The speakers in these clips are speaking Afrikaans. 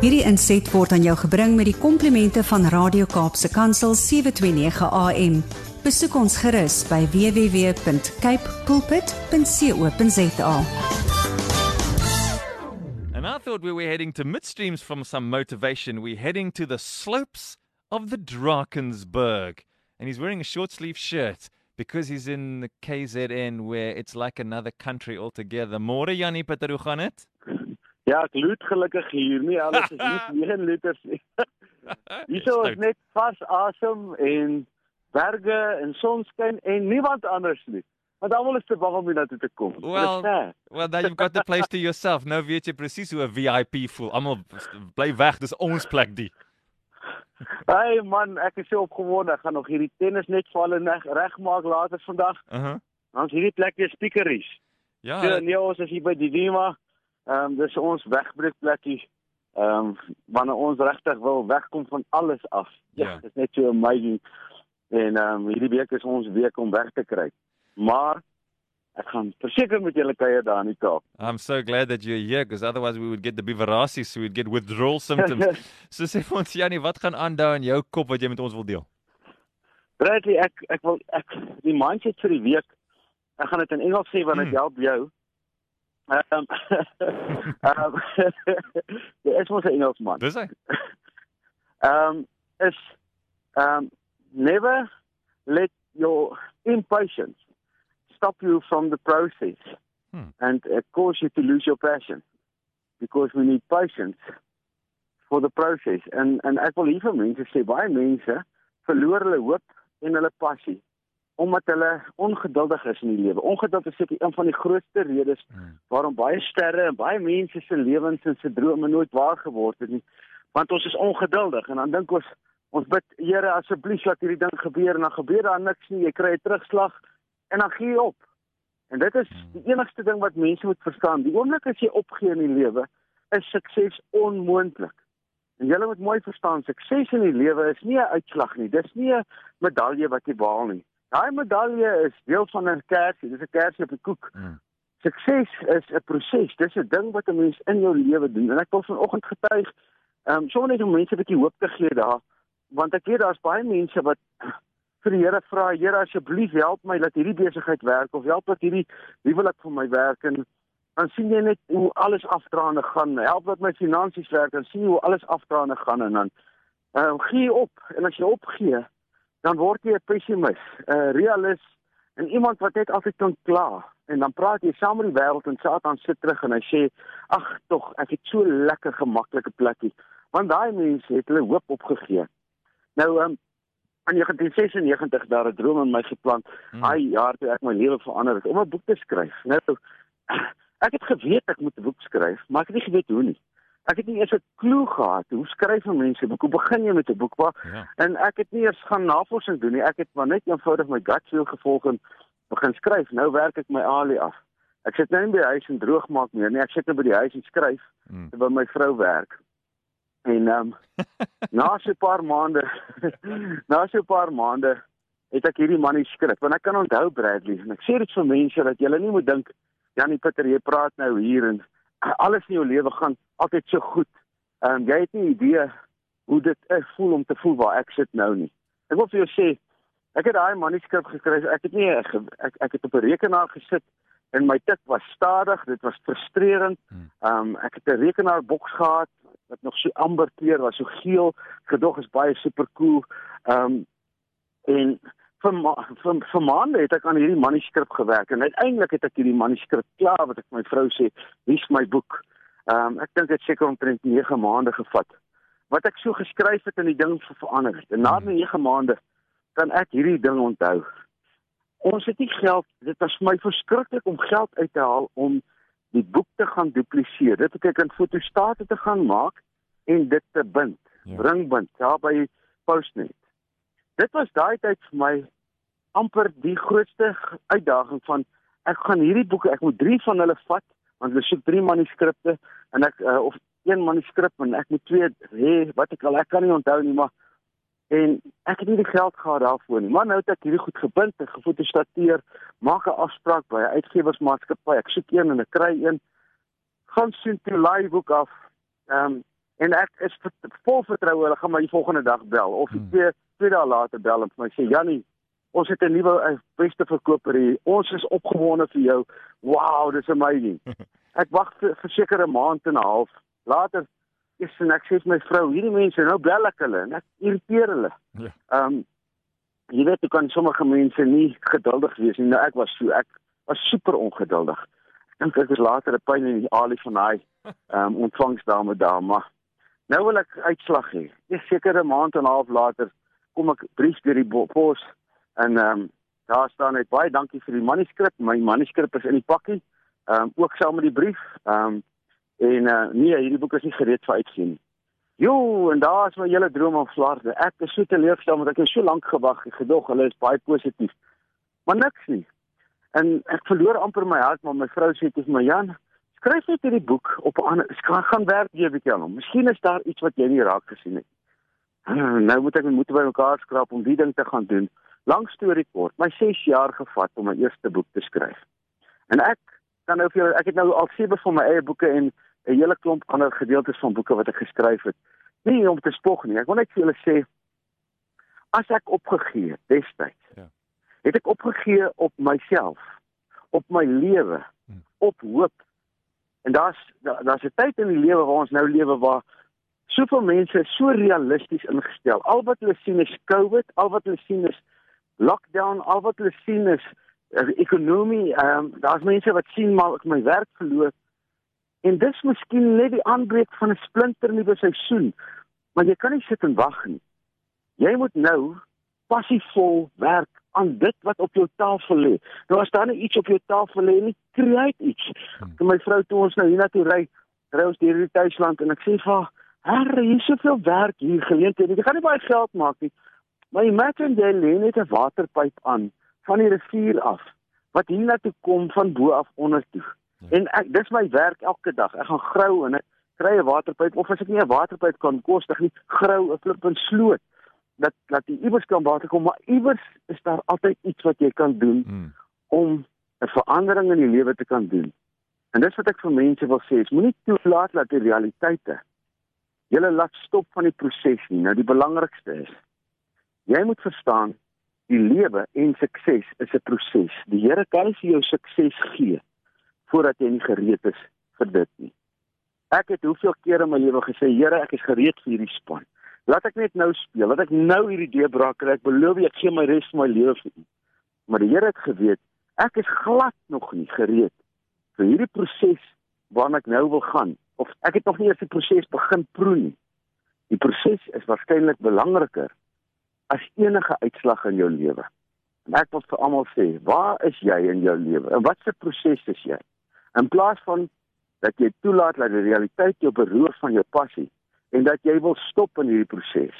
Hierdie inset word aan jou gebring met die komplimente van Radio Kaapse Kansel 729 AM. Besoek ons gerus by www.cape pulpit.co.za. And I thought we were heading to midstreams from some motivation. We're heading to the slopes of the Drakensberg. And he's wearing a short sleeve shirt because he's in the KZN where it's like another country altogether. Môre Janie Pieter, hoe gaan dit? Ja, ek loot gelukkig hier nie. Alles is nie 9 liters nie. Hierso is net vas asem en berge en sonskyn en niemand anders nie. Want almal is te bang om hier na toe te kom. Well, well, now you've got the place to yourself. Nou weet jy presies hoe 'n VIP voel. Almal bly weg, dis ons plek die. Hey man, ek is so opgewonde. Ek gaan nog hierdie tennis net val en reg regmaak later vandag. Uh-huh. Ons hierdie plek weer speakeries. Ja, Ja, nee, ons is hier by die Dima. Ehm um, dis ons wegbreekplekkie. Ehm um, wanneer ons regtig wil wegkom van alles af. Ja, Ja. dis net so amazing. En ehm um, hierdie week is ons week om weg te kry. Maar ek gaan verseker met julle kuier daar in die Kaap. I'm so glad that you're here because otherwise we would get the biverasi, so we'd get withdrawal symptoms. so sê vir ons Janie, wat gaan aan daar in jou kop wat jy met ons wil deel? Bradley, ek ek wil ek die mindset vir die week. Ek gaan dit in Engels sê want dit Hmm. help jou. Ehm ehm Jy is mos 'n Engelsman. Dis hy. um is um never let your impatience stop you from the process Hmm. and uh, cause you to lose your passion because we need patience for the process and and ek wil hier vir mense sê baie mense verloor hulle hoop en hulle passie omdat hulle ongeduldig is in die lewe. Ongeduld is seker een van die grootste redes Hmm. waarom baie sterre en baie mense se lewens en se drome nooit waar geword het nie. Want ons is ongeduldig en dan dink ons ons bid Here asseblief laat hierdie ding gebeur en dan gebeur daar niks nie. Jy kry 'n terugslag en dan gee jy op. En dit is die enigste ding wat mense moet verstaan. Die oomblik as jy opgee in die lewe, is sukses onmoontlik. En jy moet mooi verstaan, sukses in die lewe is nie 'n uitslag nie. Dis nie 'n medalje wat jy behaal nie. Daai medalje is deel van 'n kersie. Dis 'n kersie op 'n koek. Hmm. Sukses is 'n proses. Dis 'n ding wat 'n mens in jou lewe doen. En ek wil vanoggend getuig, ehm um, sommer net om mense 'n bietjie hoop te gee daar, want ek weet daar's baie mense wat vir die Here vra, Here asseblief help my dat hierdie besigheid werk of help dat hierdie huwelik vir my werk en dan sien jy net hoe alles afdraande gaan. Help dat my finansies werk en sien jy hoe alles afdraande gaan en dan ehm uh, gee op en as jy opgee, dan word jy 'n pessimis, 'n realist en iemand wat net altyd kan kla en dan praat jy saam met die wêreld en Satan sit terug en hy sê ag tog ek het so lekker gemaklike plekkie want daai mense het hulle hoop opgegee. Nou um, in 1996 daar 'n droom in my geplant. Hmm. Daai jaar toe ek my lewe verander het om 'n boek te skryf. Nou ek het geweet ek moet 'n boek skryf, maar ek het nie geweet hoe nie. Ek het nie eers 'n klou gehad hoe skryf 'n mens 'n boek? Hoe begin jy met 'n boek? Waar Ja. En ek het nie eers gaan navorsing doen nie. Ek het maar net eenvoudig my gut feel gevolg en begin skryf. Nou werk ek my alie af. Ek sit nou nie by die huis en droog maak meer nie. Ek sit nou by die huis en skryf Hmm. terwyl my vrou werk. En ehm um, na so 'n paar maande na so 'n paar maande het ek hierdie manuskrip. Want ek kan onthou Bradley en ek sê dit vir mense dat julle nie moet dink Janie Pieter jy praat nou hier en alles in jou lewe gaan altyd so goed. Ehm um, jy het nie idee hoe dit is voel om te voel waar ek sit nou nie. Ek wil vir jou sê ek het daai manuskrip geskryf. Ek het nie ek ek, ek het op 'n rekenaar gesit en my tik was stadig, dit was frustrerend. Hmm. Ehm um, ek het 'n rekenaarboks gehad wat nog so amber kleur was, so geel. Gedog is baie super cool. Ehm um, en vir, ma vir vir maande het ek aan hierdie manuskrip gewerk en uiteindelik het ek hierdie manuskrip klaar wat ek my vrou sê, "Hier's my boek." Ehm um, ek dink dit seker omtrent 9 maande gevat. Wat ek so geskryf het en die ding ver- verander het. En na Hmm. 9 maande kan ek hierdie ding onthou. Ons het nie geld, dit was vir my verskriklik om geld uit te haal om die boek te gaan dupliseer. Dit het ek in fotostate te gaan maak en dit te bind. Ja. Ringbind daar by Postnet. Dit was daai tyd vir my amper die grootste uitdaging van ek gaan hierdie boeke, ek moet 3 van hulle vat want hulle soek 3 manuskripte en ek uh, of een manuskrip en ek moet twee hê wat ek al ek kan nie onthou nie maar en ek het nie die geld gehad daarvoor nie. Maar nou het ek hierdie goed gebind en gefotostateer maak 'n afspraak by 'n uitgewersmaatskappy ek soek een en ek kry een. Gaan sien toe laai boek af. Ehm um, en ek is vol vertroue hulle gaan my die volgende dag bel of Hmm. twee twee dae later bel en vir my sê Jannie ons het 'n nuwe beste verkoper hier ons is opgewonde vir jou. Wow dis amazing. Ek wag vir verseker 'n maand en 'n half. Later is en ek sê vir my vrou hierdie mense nou bel ek hulle en ek irriteer hulle. Ja. ehm um, jy weet hoe kan sommige mense nie geduldig wees nie. Nou ek was so ek was super ongeduldig. Ek dink ek is later 'n pyn in die alie van daai ehm um, ontvangsdame daar maar nou wil ek uitslag hê. Ek seker 'n maand en 'n half later kom ek brief deur die pos en ehm um, daar staan net baie dankie vir die manuskrip my manuskrip is in die pakkie ehm um, ook saam met die brief ehm um, en uh, nee hierdie boek is nie gereed vir uitgee nie Jo, en daar is my hele droom aan flarde. Ek is so teleurgestel want ek het so lank gewag en gedog hulle is baie positief. Maar niks nie. En ek verloor amper my hart, maar my vrou sê dit is my Jan, skryf net hierdie boek op 'n ander gaan gaan werk weer 'n bietjie aan hom. Miskien is daar iets wat jy nie raak gesien het. Nou moet ek my moed by mekaar skraap om die ding te gaan doen. Lang storie kort, my 6 jaar gevat om my eerste boek te skryf. En ek kan nou vir julle ek het nou al sewe van my eie boeke en 'n hele klomp ander gedeeltes van boeke wat ek geskryf het. Nie om te spog nie. Ek wil net vir julle sê as ek opgegee het destyds. Ja. Het ek opgegee op myself, op my lewe, Hmm. op hoop. En daar's daar- daar's 'n tyd in die lewe waar ons nou lewe waar soveel mense so realisties ingestel. Al wat hulle sien is COVID, al wat hulle sien is lockdown, al wat hulle sien is uh, ekonomie. Ehm um, daar's mense wat sien maar ek my werk verloor. En dis miskien net die aanbreek van 'n splinternuwe seisoen. Maar jy kan nie sit en wag nie. Jy moet nou passievol werk aan dit wat op jou tafel lê. Nou as daar nie iets op jou tafel lê nie, create iets. Hmm. Toe my vrou toe ons nou hiernatoe ry, ry ons deur die tuisland en ek sê vir haar, "Herre, hier is soveel werk hier geleenthede. Jy gaan nie baie geld maak nie. Maar imagine jy lê net 'n waterpyp aan van die rivier af wat hiernatoe kom van bo af onder toe. Ja. En ek dis my werk elke dag. Ek gaan grou en ek kry 'n waterpyp of as ek nie 'n waterpyp kan kostig nie, grou 'n flip en sloot dat dat jy iewers kan water kom, maar iewers is daar altyd iets wat jy kan doen Mm. om 'n verandering in die lewe te kan doen. En dis wat ek vir mense wil sê, is moenie toelaat dat die realiteite julle laat stop van die proses nie. Nou die belangrikste is jy moet verstaan die lewe en sukses is 'n proses. Die Here kan nie vir jou sukses gee voordat jy nie gereed is vir dit nie. Ek het hoeveel kere in my lewe gesê, Here, ek is gereed vir hierdie span. Laat ek net nou speel, laat ek nou hierdie deurbraak kry. Ek beloof jy, ek gee my res van my lewe vir U. Maar die Here het geweet, ek is glad nog nie gereed vir hierdie proses waarna ek nou wil gaan. Of ek het nog nie eers die proses begin proe nie. Die proses is waarskynlik belangriker as enige uitslag in jou lewe. En ek wil vir almal sê, waar is jy in jou lewe? En wat se proses is jy? In plaas van dat jy toelaat dat die realiteit jou beroof van jou passie en dat jy wil stop in hierdie proses.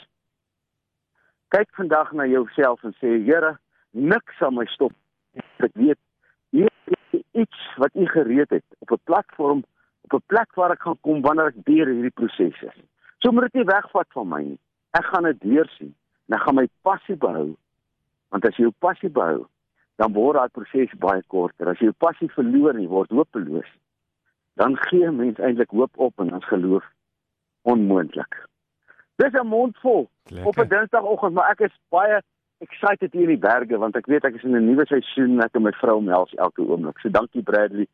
Kyk vandag na jouself en sê, Here, niks sal my stop. Ek weet hier is iets wat U gereed het op 'n platform, op 'n plek waar ek gaan kom wanneer ek deur hierdie proses is. So moet dit nie wegvat van my nie. Ek gaan dit deursien en ek gaan my passie behou. Want as jy jou passie behou, dan word daai proses baie korter. As jy jou passie verloor en jy word hopeloos, dan gee mens eintlik hoop op en dan geloof onmoontlik. Dis 'n mondvol op 'n Dinsdagoggend, maar ek is baie excited hier in die berge want ek weet ek is in 'n nuwe seisoen en ek en my vrou omhels elke oomblik. So dankie Bradley.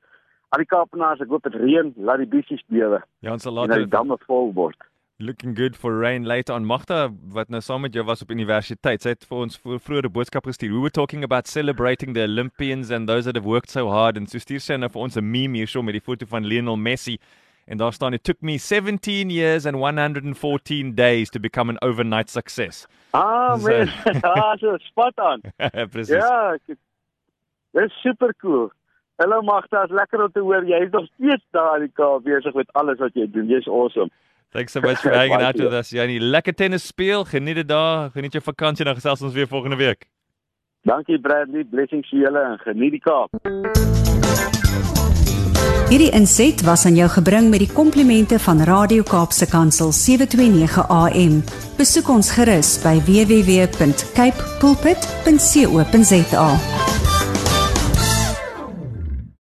Al die Kaapenaars, ek hoop dit reën, laat die bissies bewe Ja, ons sal dat die later damme vol word. looking good for rain later on. Magda wat nou saam met jou was op universiteit, sy het vir ons voor vroeër boodskap gestuur. We were talking about celebrating the Olympians and those that have worked so hard and so stuur sy nou vir ons 'n meme hier so met die foto van Lionel Messi. En daar staan it took me 17 years and 114 days to become an overnight success. Ah, So- man. ah, so spot on. Presies. Ja, het- dis super cool. Hallo Magda, is lekker om te hoor jy is nog steeds daar in die Kaap besig met alles wat jy doen. Jy's awesome. Thanks so much for hanging out with us. Janie, lekker tennis speel. Geniet dit daar. Geniet jou vakansie dan gesels ons weer volgende week. Dankie Bradley, blessings vir julle en geniet die Kaap. Hierdie inset was aan jou gebring met die komplimente van Radio Kaapse Kansel 729 AM. Besoek ons gerus by www.cape pulpit.co.za.